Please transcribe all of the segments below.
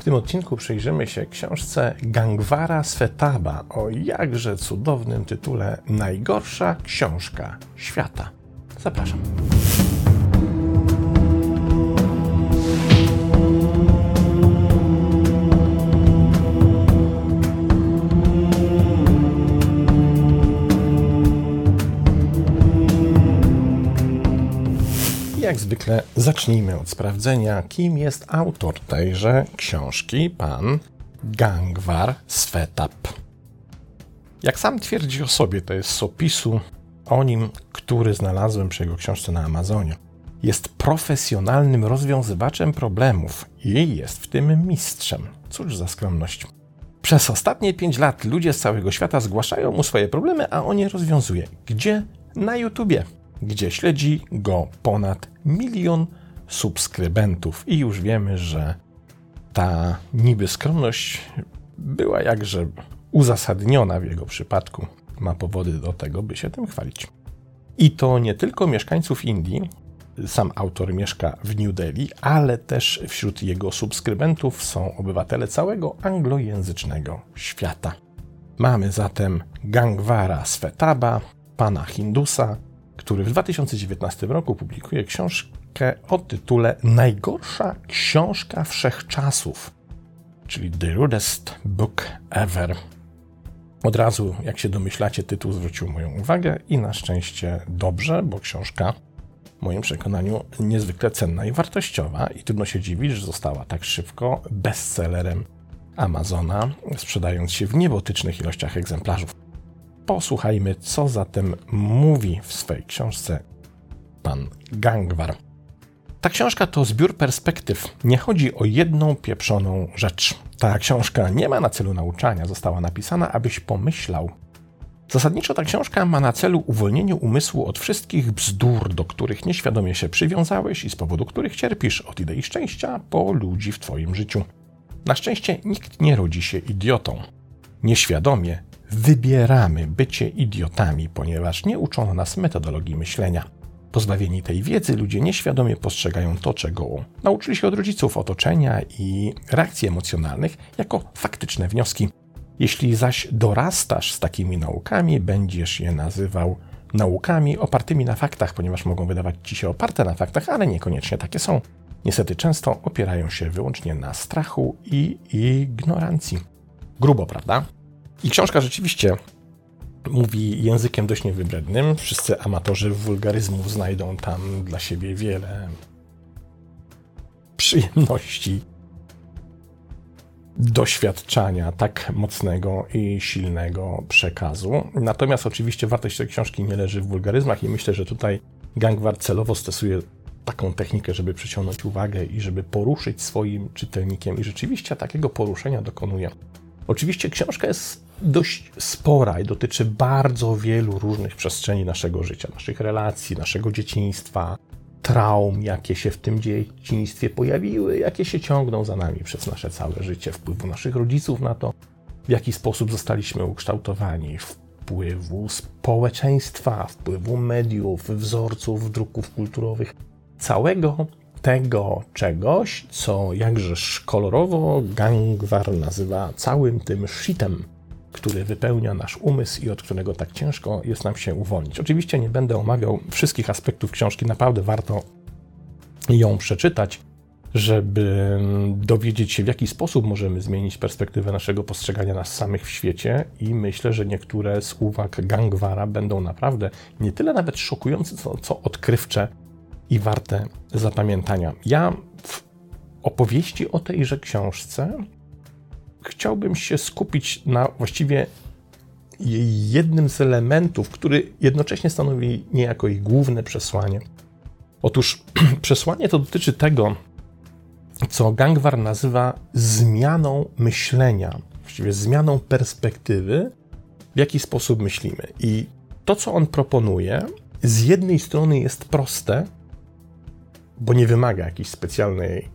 W tym odcinku przyjrzymy się książce Gangwara Svetaba o jakże cudownym tytule Najgorsza książka świata. Zapraszam. Zwykle zacznijmy od sprawdzenia, kim jest autor tejże książki, pan Gangwar Svetap. Jak sam twierdzi o sobie, to jest z opisu o nim, który znalazłem przy jego książce na Amazonie. Jest profesjonalnym rozwiązywaczem problemów i jest w tym mistrzem. Cóż za skromność. Przez ostatnie pięć lat ludzie z całego świata zgłaszają mu swoje problemy, a on je rozwiązuje. Gdzie? Na YouTubie gdzie śledzi go ponad milion subskrybentów. I już wiemy, że ta niby skromność była jakże uzasadniona w jego przypadku. Ma powody do tego, by się tym chwalić. I to nie tylko mieszkańców Indii, sam autor mieszka w New Delhi, ale też wśród jego subskrybentów są obywatele całego anglojęzycznego świata. Mamy zatem Gangwara Svetaba, pana Hindusa, który w 2019 roku publikuje książkę o tytule Najgorsza książka wszechczasów, czyli The Rudest Book Ever. Od razu, jak się domyślacie, tytuł zwrócił moją uwagę i na szczęście dobrze, bo książka w moim przekonaniu niezwykle cenna i wartościowa i trudno się dziwić, że została tak szybko bestsellerem Amazona, sprzedając się w niebotycznych ilościach egzemplarzów. Posłuchajmy, co zatem mówi w swej książce pan Gangwar. Ta książka to zbiór perspektyw. Nie chodzi o jedną pieprzoną rzecz. Ta książka nie ma na celu nauczania, została napisana, abyś pomyślał. Zasadniczo ta książka ma na celu uwolnienie umysłu od wszystkich bzdur, do których nieświadomie się przywiązałeś i z powodu których cierpisz, od idei szczęścia po ludzi w Twoim życiu. Na szczęście nikt nie rodzi się idiotą. Nieświadomie wybieramy bycie idiotami, ponieważ nie uczono nas metodologii myślenia. Pozbawieni tej wiedzy, ludzie nieświadomie postrzegają to, czego nauczyli się od rodziców, otoczenia i reakcji emocjonalnych, jako faktyczne wnioski. Jeśli zaś dorastasz z takimi naukami, będziesz je nazywał naukami opartymi na faktach, ponieważ mogą wydawać ci się oparte na faktach, ale niekoniecznie takie są. Niestety często opierają się wyłącznie na strachu i ignorancji. Grubo, prawda? I książka rzeczywiście mówi językiem dość niewybrednym. Wszyscy amatorzy wulgaryzmów znajdą tam dla siebie wiele przyjemności doświadczania tak mocnego i silnego przekazu. Natomiast oczywiście wartość tej książki nie leży w wulgaryzmach i myślę, że tutaj Gangwar celowo stosuje taką technikę, żeby przyciągnąć uwagę i żeby poruszyć swoim czytelnikiem i rzeczywiście takiego poruszenia dokonuje. Oczywiście książka jest dość spora i dotyczy bardzo wielu różnych przestrzeni naszego życia, naszych relacji, naszego dzieciństwa, traum, jakie się w tym dzieciństwie pojawiły, jakie się ciągną za nami przez nasze całe życie, wpływu naszych rodziców na to, w jaki sposób zostaliśmy ukształtowani, wpływu społeczeństwa, wpływu mediów, wzorców, druków kulturowych, całego tego czegoś, co jakżeż kolorowo Gangwar nazywa całym tym shitem, który wypełnia nasz umysł i od którego tak ciężko jest nam się uwolnić. Oczywiście nie będę omawiał wszystkich aspektów książki, naprawdę warto ją przeczytać, żeby dowiedzieć się, w jaki sposób możemy zmienić perspektywę naszego postrzegania nas samych w świecie. I myślę, że niektóre z uwag Gangwara będą naprawdę nie tyle nawet szokujące, co, co odkrywcze i warte zapamiętania. Ja w opowieści o tejże książce chciałbym się skupić na właściwie jednym z elementów, który jednocześnie stanowi niejako ich główne przesłanie. Otóż przesłanie to dotyczy tego, co Gangwar nazywa zmianą myślenia, właściwie zmianą perspektywy, w jaki sposób myślimy. I to, co on proponuje, z jednej strony jest proste, bo nie wymaga jakiejś specjalnej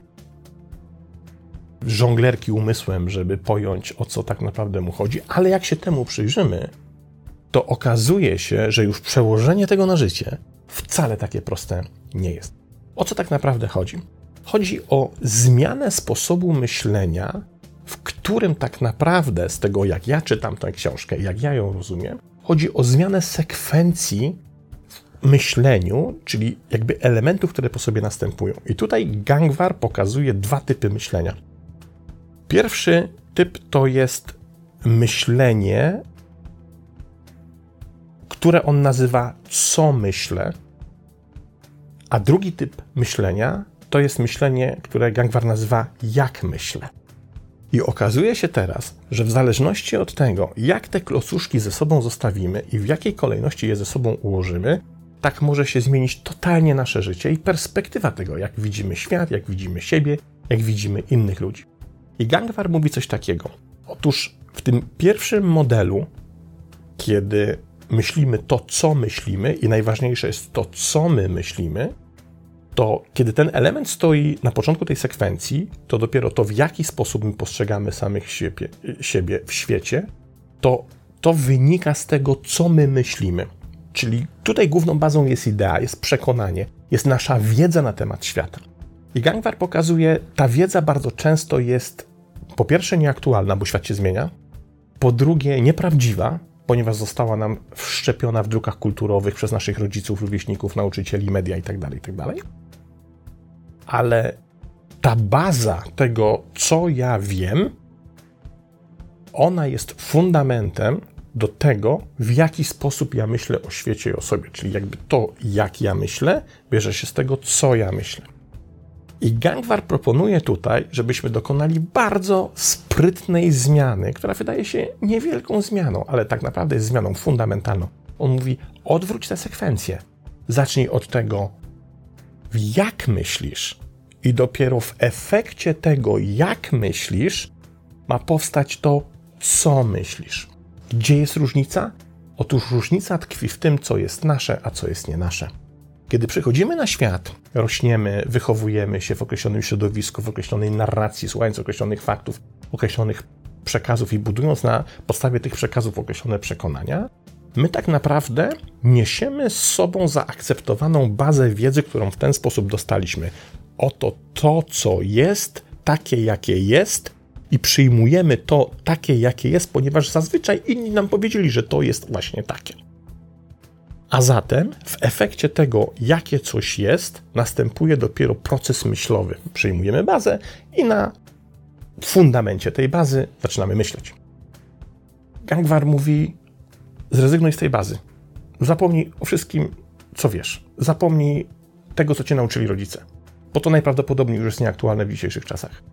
żonglerki umysłem, żeby pojąć o co tak naprawdę mu chodzi, ale jak się temu przyjrzymy, to okazuje się, że już przełożenie tego na życie wcale takie proste nie jest. O co tak naprawdę chodzi? Chodzi o zmianę sposobu myślenia, w którym tak naprawdę, z tego jak ja czytam tę książkę, jak ja ją rozumiem, chodzi o zmianę sekwencji myśleniu, czyli jakby elementów, które po sobie następują. I tutaj Gangwar pokazuje dwa typy myślenia. Pierwszy typ to jest myślenie, które on nazywa co myślę, a drugi typ myślenia to jest myślenie, które Gangwar nazywa jak myślę. I okazuje się teraz, że w zależności od tego, jak te klocuszki ze sobą zostawimy i w jakiej kolejności je ze sobą ułożymy, tak może się zmienić totalnie nasze życie i perspektywa tego, jak widzimy świat, jak widzimy siebie, jak widzimy innych ludzi. I Gangwar mówi coś takiego. Otóż w tym pierwszym modelu, kiedy myślimy to, co myślimy, i najważniejsze jest to, co my myślimy, to kiedy ten element stoi na początku tej sekwencji, to dopiero to, w jaki sposób my postrzegamy samych siebie, siebie w świecie, to to wynika z tego, co my myślimy. Czyli tutaj główną bazą jest idea, jest przekonanie, jest nasza wiedza na temat świata. I Gangwar pokazuje, ta wiedza bardzo często jest po pierwsze nieaktualna, bo świat się zmienia, po drugie nieprawdziwa, ponieważ została nam wszczepiona w drukach kulturowych przez naszych rodziców, rówieśników, nauczycieli, media itd., tak itd. Tak Ale ta baza tego, co ja wiem, ona jest fundamentem do tego, w jaki sposób ja myślę o świecie i o sobie. Czyli jakby to, jak ja myślę, bierze się z tego, co ja myślę. I Gangwar proponuje tutaj, żebyśmy dokonali bardzo sprytnej zmiany, która wydaje się niewielką zmianą, ale tak naprawdę jest zmianą fundamentalną. On mówi: odwróć tę sekwencję. Zacznij od tego, jak myślisz, i dopiero w efekcie tego, jak myślisz, ma powstać to, co myślisz. Gdzie jest różnica? Otóż różnica tkwi w tym, co jest nasze, a co jest nie nasze. Kiedy przychodzimy na świat, rośniemy, wychowujemy się w określonym środowisku, w określonej narracji, słuchając określonych faktów, określonych przekazów i budując na podstawie tych przekazów określone przekonania, my tak naprawdę niesiemy z sobą zaakceptowaną bazę wiedzy, którą w ten sposób dostaliśmy. Oto to, co jest, takie jakie jest, i przyjmujemy to takie, jakie jest, ponieważ zazwyczaj inni nam powiedzieli, że to jest właśnie takie. A zatem w efekcie tego, jakie coś jest, następuje dopiero proces myślowy. Przyjmujemy bazę i na fundamencie tej bazy zaczynamy myśleć. Gangwar mówi: zrezygnuj z tej bazy. Zapomnij o wszystkim, co wiesz. Zapomnij tego, co cię nauczyli rodzice, bo to najprawdopodobniej już jest nieaktualne w dzisiejszych czasach.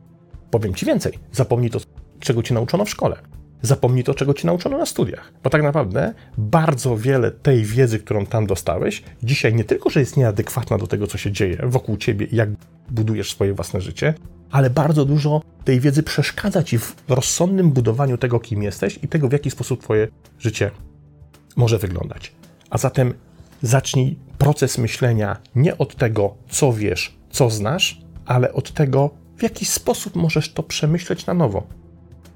Powiem ci więcej: zapomnij to, czego cię nauczono w szkole. Zapomnij to, czego ci nauczono na studiach. Bo tak naprawdę bardzo wiele tej wiedzy, którą tam dostałeś, dzisiaj nie tylko, że jest nieadekwatna do tego, co się dzieje wokół ciebie i jak budujesz swoje własne życie, ale bardzo dużo tej wiedzy przeszkadza ci w rozsądnym budowaniu tego, kim jesteś i tego, w jaki sposób twoje życie może wyglądać. A zatem zacznij proces myślenia nie od tego, co wiesz, co znasz, ale od tego, w jaki sposób możesz to przemyśleć na nowo.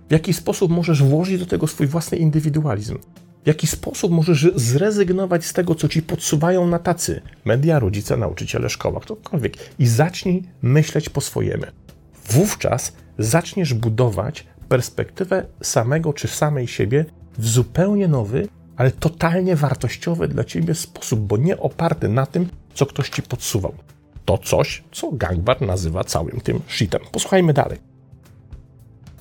W jaki sposób możesz włożyć do tego swój własny indywidualizm? W jaki sposób możesz zrezygnować z tego, co ci podsuwają na tacy media, rodzice, nauczyciele, szkoła, ktokolwiek i zacznij myśleć po swojemu. Wówczas zaczniesz budować perspektywę samego czy samej siebie w zupełnie nowy, ale totalnie wartościowy dla ciebie sposób, bo nie oparty na tym, co ktoś ci podsuwał. To coś, co Gangbar nazywa całym tym shitem. Posłuchajmy dalej.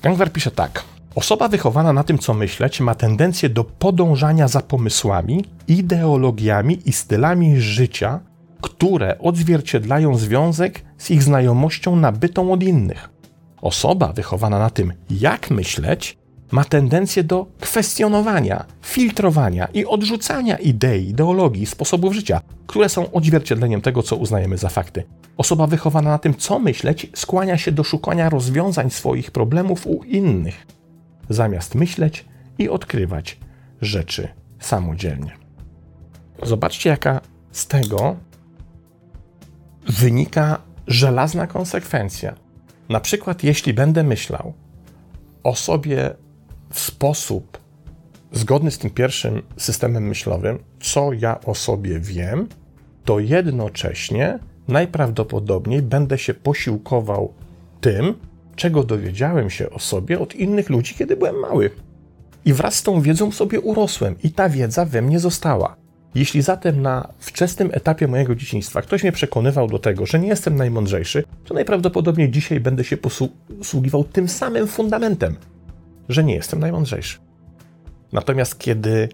Gangwer pisze tak. Osoba wychowana na tym, co myśleć, ma tendencję do podążania za pomysłami, ideologiami i stylami życia, które odzwierciedlają związek z ich znajomością nabytą od innych. Osoba wychowana na tym, jak myśleć, ma tendencję do kwestionowania, filtrowania i odrzucania idei, ideologii, sposobów życia, które są odzwierciedleniem tego, co uznajemy za fakty. Osoba wychowana na tym, co myśleć, skłania się do szukania rozwiązań swoich problemów u innych, zamiast myśleć i odkrywać rzeczy samodzielnie. Zobaczcie, jaka z tego wynika żelazna konsekwencja. Na przykład, jeśli będę myślał o sobie w sposób zgodny z tym pierwszym systemem myślowym, co ja o sobie wiem, to jednocześnie najprawdopodobniej będę się posiłkował tym, czego dowiedziałem się o sobie od innych ludzi, kiedy byłem mały. I wraz z tą wiedzą sobie urosłem, i ta wiedza we mnie została. Jeśli zatem na wczesnym etapie mojego dzieciństwa ktoś mnie przekonywał do tego, że nie jestem najmądrzejszy, to najprawdopodobniej dzisiaj będę się posługiwał tym samym fundamentem, że nie jestem najmądrzejszy. Natomiast kiedy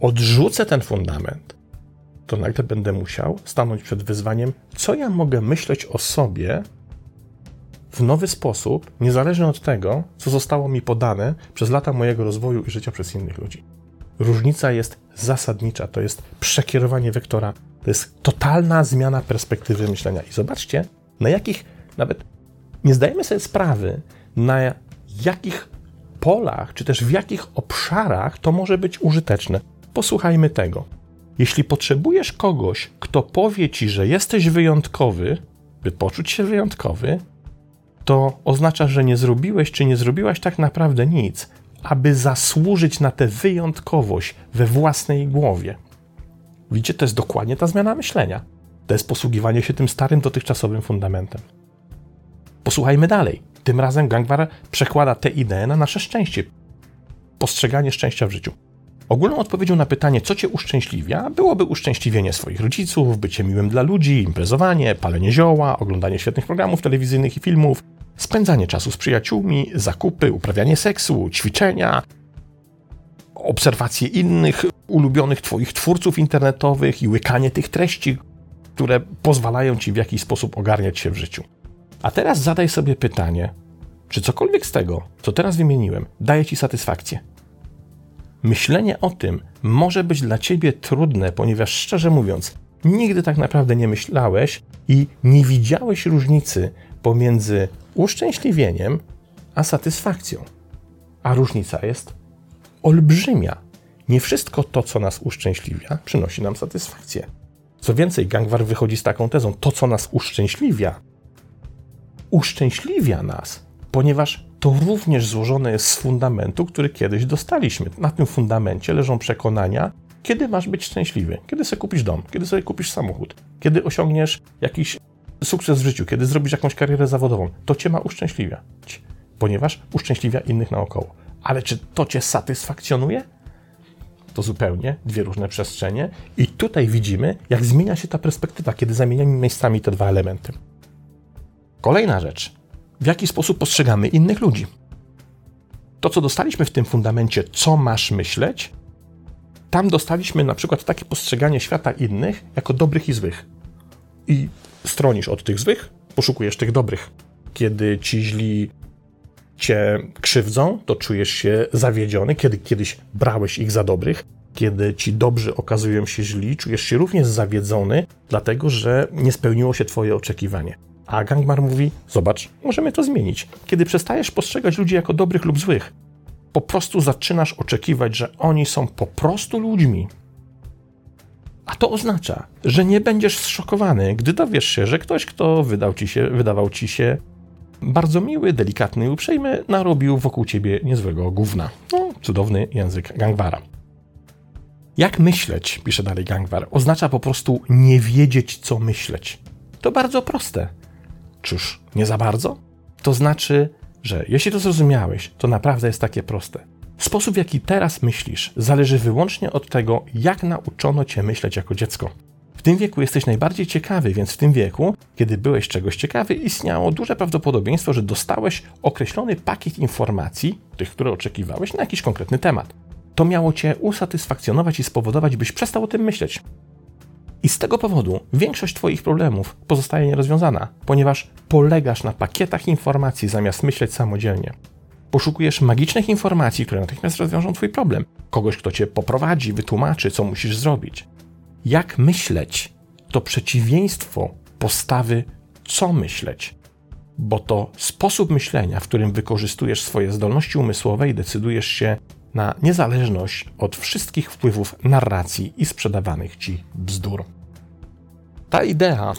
odrzucę ten fundament, to nagle będę musiał stanąć przed wyzwaniem, co ja mogę myśleć o sobie w nowy sposób, niezależnie od tego, co zostało mi podane przez lata mojego rozwoju i życia przez innych ludzi. Różnica jest zasadnicza, to jest przekierowanie wektora, to jest totalna zmiana perspektywy myślenia. I zobaczcie, na jakich nawet nie zdajemy sobie sprawy, na jakich polach, czy też w jakich obszarach to może być użyteczne. Posłuchajmy tego. Jeśli potrzebujesz kogoś, kto powie ci, że jesteś wyjątkowy, by poczuć się wyjątkowy, to oznacza, że nie zrobiłeś czy nie zrobiłaś tak naprawdę nic, aby zasłużyć na tę wyjątkowość we własnej głowie. Widzicie, to jest dokładnie ta zmiana myślenia. To jest posługiwanie się tym starym dotychczasowym fundamentem. Posłuchajmy dalej. Tym razem Gangwar przekłada tę ideę na nasze szczęście. Postrzeganie szczęścia w życiu. Ogólną odpowiedzią na pytanie, co cię uszczęśliwia, byłoby uszczęśliwienie swoich rodziców, bycie miłym dla ludzi, imprezowanie, palenie zioła, oglądanie świetnych programów telewizyjnych i filmów, spędzanie czasu z przyjaciółmi, zakupy, uprawianie seksu, ćwiczenia, obserwacje innych ulubionych Twoich twórców internetowych i łykanie tych treści, które pozwalają Ci w jakiś sposób ogarniać się w życiu. A teraz zadaj sobie pytanie, czy cokolwiek z tego, co teraz wymieniłem, daje Ci satysfakcję? Myślenie o tym może być dla Ciebie trudne, ponieważ szczerze mówiąc, nigdy tak naprawdę nie myślałeś i nie widziałeś różnicy pomiędzy uszczęśliwieniem a satysfakcją. A różnica jest olbrzymia. Nie wszystko to, co nas uszczęśliwia, przynosi nam satysfakcję. Co więcej, Gangwar wychodzi z taką tezą: to, co nas uszczęśliwia, uszczęśliwia nas, ponieważ to również złożone jest z fundamentu, który kiedyś dostaliśmy. Na tym fundamencie leżą przekonania, kiedy masz być szczęśliwy, kiedy sobie kupisz dom, kiedy sobie kupisz samochód, kiedy osiągniesz jakiś sukces w życiu, kiedy zrobisz jakąś karierę zawodową, to cię ma uszczęśliwiać, ponieważ uszczęśliwia innych naokoło. Ale czy to cię satysfakcjonuje? To zupełnie dwie różne przestrzenie, i tutaj widzimy, jak zmienia się ta perspektywa, kiedy zamieniamy miejscami te dwa elementy. Kolejna rzecz. W jaki sposób postrzegamy innych ludzi? To, co dostaliśmy w tym fundamencie, co masz myśleć, tam dostaliśmy na przykład takie postrzeganie świata innych jako dobrych i złych. I stronisz od tych złych, poszukujesz tych dobrych. Kiedy ci źli cię krzywdzą, to czujesz się zawiedziony, kiedy kiedyś brałeś ich za dobrych. Kiedy ci dobrzy okazują się źli, czujesz się również zawiedzony, dlatego że nie spełniło się twoje oczekiwanie. A Gangmar mówi: Zobacz, możemy to zmienić. Kiedy przestajesz postrzegać ludzi jako dobrych lub złych, po prostu zaczynasz oczekiwać, że oni są po prostu ludźmi, a to oznacza, że nie będziesz zszokowany, gdy dowiesz się, że ktoś, kto wydał ci się, wydawał ci się bardzo miły, delikatny i uprzejmy, narobił wokół ciebie niezłego gówna. No, cudowny język Gangwara. Jak myśleć, pisze dalej Gangwar, oznacza po prostu nie wiedzieć, co myśleć. To bardzo proste. Czyż nie za bardzo? To znaczy, że jeśli to zrozumiałeś, to naprawdę jest takie proste. Sposób, w jaki teraz myślisz, zależy wyłącznie od tego, jak nauczono cię myśleć jako dziecko. W tym wieku jesteś najbardziej ciekawy, więc w tym wieku, kiedy byłeś czegoś ciekawy, istniało duże prawdopodobieństwo, że dostałeś określony pakiet informacji, tych, które oczekiwałeś, na jakiś konkretny temat. To miało cię usatysfakcjonować i spowodować, byś przestał o tym myśleć. I z tego powodu większość Twoich problemów pozostaje nierozwiązana, ponieważ polegasz na pakietach informacji zamiast myśleć samodzielnie. Poszukujesz magicznych informacji, które natychmiast rozwiążą Twój problem. Kogoś, kto Cię poprowadzi, wytłumaczy, co musisz zrobić. Jak myśleć to przeciwieństwo postawy, co myśleć, bo to sposób myślenia, w którym wykorzystujesz swoje zdolności umysłowe i decydujesz się na niezależność od wszystkich wpływów narracji i sprzedawanych ci bzdur. Ta idea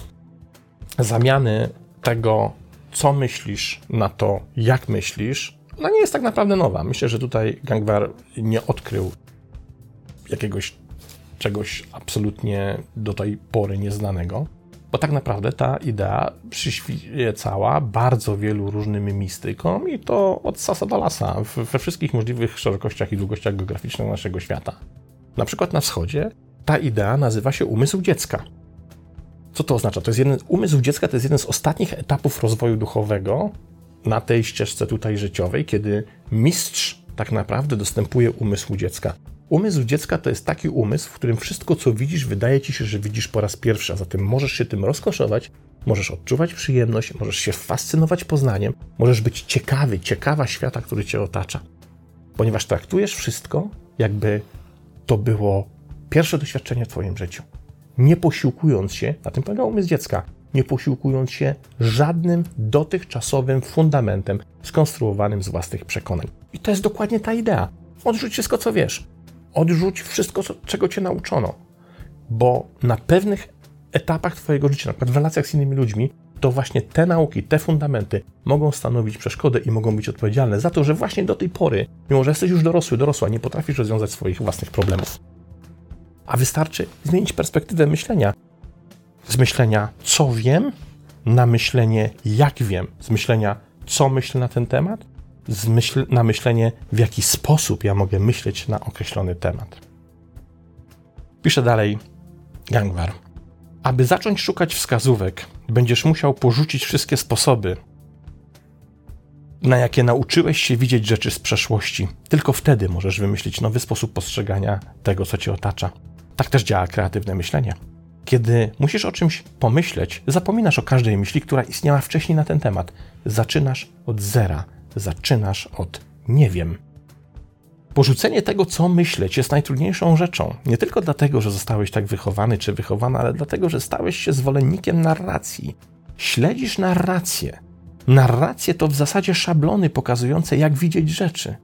zamiany tego, co myślisz, na to, jak myślisz, ona nie jest tak naprawdę nowa. Myślę, że tutaj Gangwar nie odkrył jakiegoś czegoś absolutnie do tej pory nieznanego. Bo tak naprawdę ta idea przyświecała bardzo wielu różnym mistykom i to od sasa do lasa, we wszystkich możliwych szerokościach i długościach geograficznych naszego świata. Na przykład na wschodzie ta idea nazywa się umysł dziecka. Co to oznacza? To jest jeden, umysł dziecka to jest jeden z ostatnich etapów rozwoju duchowego na tej ścieżce tutaj życiowej, kiedy mistrz tak naprawdę dostępuje umysłu dziecka. Umysł dziecka to jest taki umysł, w którym wszystko, co widzisz, wydaje ci się, że widzisz po raz pierwszy, a zatem możesz się tym rozkoszować, możesz odczuwać przyjemność, możesz się fascynować poznaniem, możesz być ciekawy, ciekawa świata, który cię otacza. Ponieważ traktujesz wszystko, jakby to było pierwsze doświadczenie w Twoim życiu. Nie posiłkując się, na tym polega umysł dziecka, nie posiłkując się żadnym dotychczasowym fundamentem skonstruowanym z własnych przekonań. I to jest dokładnie ta idea. Odrzuć wszystko, co wiesz. Odrzuć wszystko, co, czego cię nauczono. Bo na pewnych etapach Twojego życia, na przykład w relacjach z innymi ludźmi, to właśnie te nauki, te fundamenty mogą stanowić przeszkodę i mogą być odpowiedzialne za to, że właśnie do tej pory, mimo że jesteś już dorosły, dorosła, nie potrafisz rozwiązać swoich własnych problemów. A wystarczy zmienić perspektywę myślenia. Z myślenia, co wiem, na myślenie, jak wiem. Z myślenia, co myślę na ten temat, myśl, na myślenie, w jaki sposób ja mogę myśleć na określony temat. Pisze dalej Gangwar. Aby zacząć szukać wskazówek, będziesz musiał porzucić wszystkie sposoby, na jakie nauczyłeś się widzieć rzeczy z przeszłości. Tylko wtedy możesz wymyślić nowy sposób postrzegania tego, co cię otacza. Tak też działa kreatywne myślenie. Kiedy musisz o czymś pomyśleć, zapominasz o każdej myśli, która istniała wcześniej na ten temat. Zaczynasz od zera, zaczynasz od nie wiem. Porzucenie tego, co myśleć, jest najtrudniejszą rzeczą. Nie tylko dlatego, że zostałeś tak wychowany czy wychowana, ale dlatego, że stałeś się zwolennikiem narracji. Śledzisz narrację. Narracje to w zasadzie szablony pokazujące, jak widzieć rzeczy.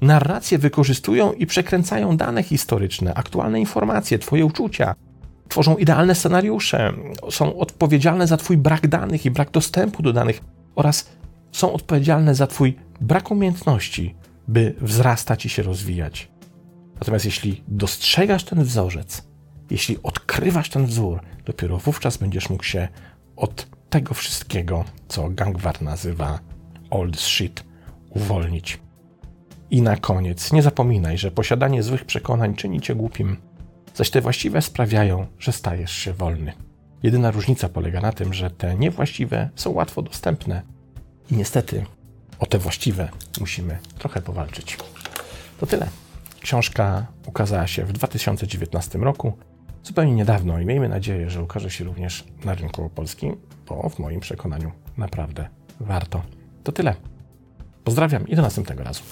Narracje wykorzystują i przekręcają dane historyczne, aktualne informacje, Twoje uczucia. Tworzą idealne scenariusze, są odpowiedzialne za Twój brak danych i brak dostępu do danych oraz są odpowiedzialne za Twój brak umiejętności, by wzrastać i się rozwijać. Natomiast jeśli dostrzegasz ten wzorzec, jeśli odkrywasz ten wzór, dopiero wówczas będziesz mógł się od tego wszystkiego, co Gangwar nazywa old shit, uwolnić. I na koniec, nie zapominaj, że posiadanie złych przekonań czyni cię głupim, zaś te właściwe sprawiają, że stajesz się wolny. Jedyna różnica polega na tym, że te niewłaściwe są łatwo dostępne i niestety o te właściwe musimy trochę powalczyć. To tyle. Książka ukazała się w 2019 roku, zupełnie niedawno i miejmy nadzieję, że ukaże się również na rynku polskim, bo w moim przekonaniu naprawdę warto. To tyle. Pozdrawiam i do następnego razu.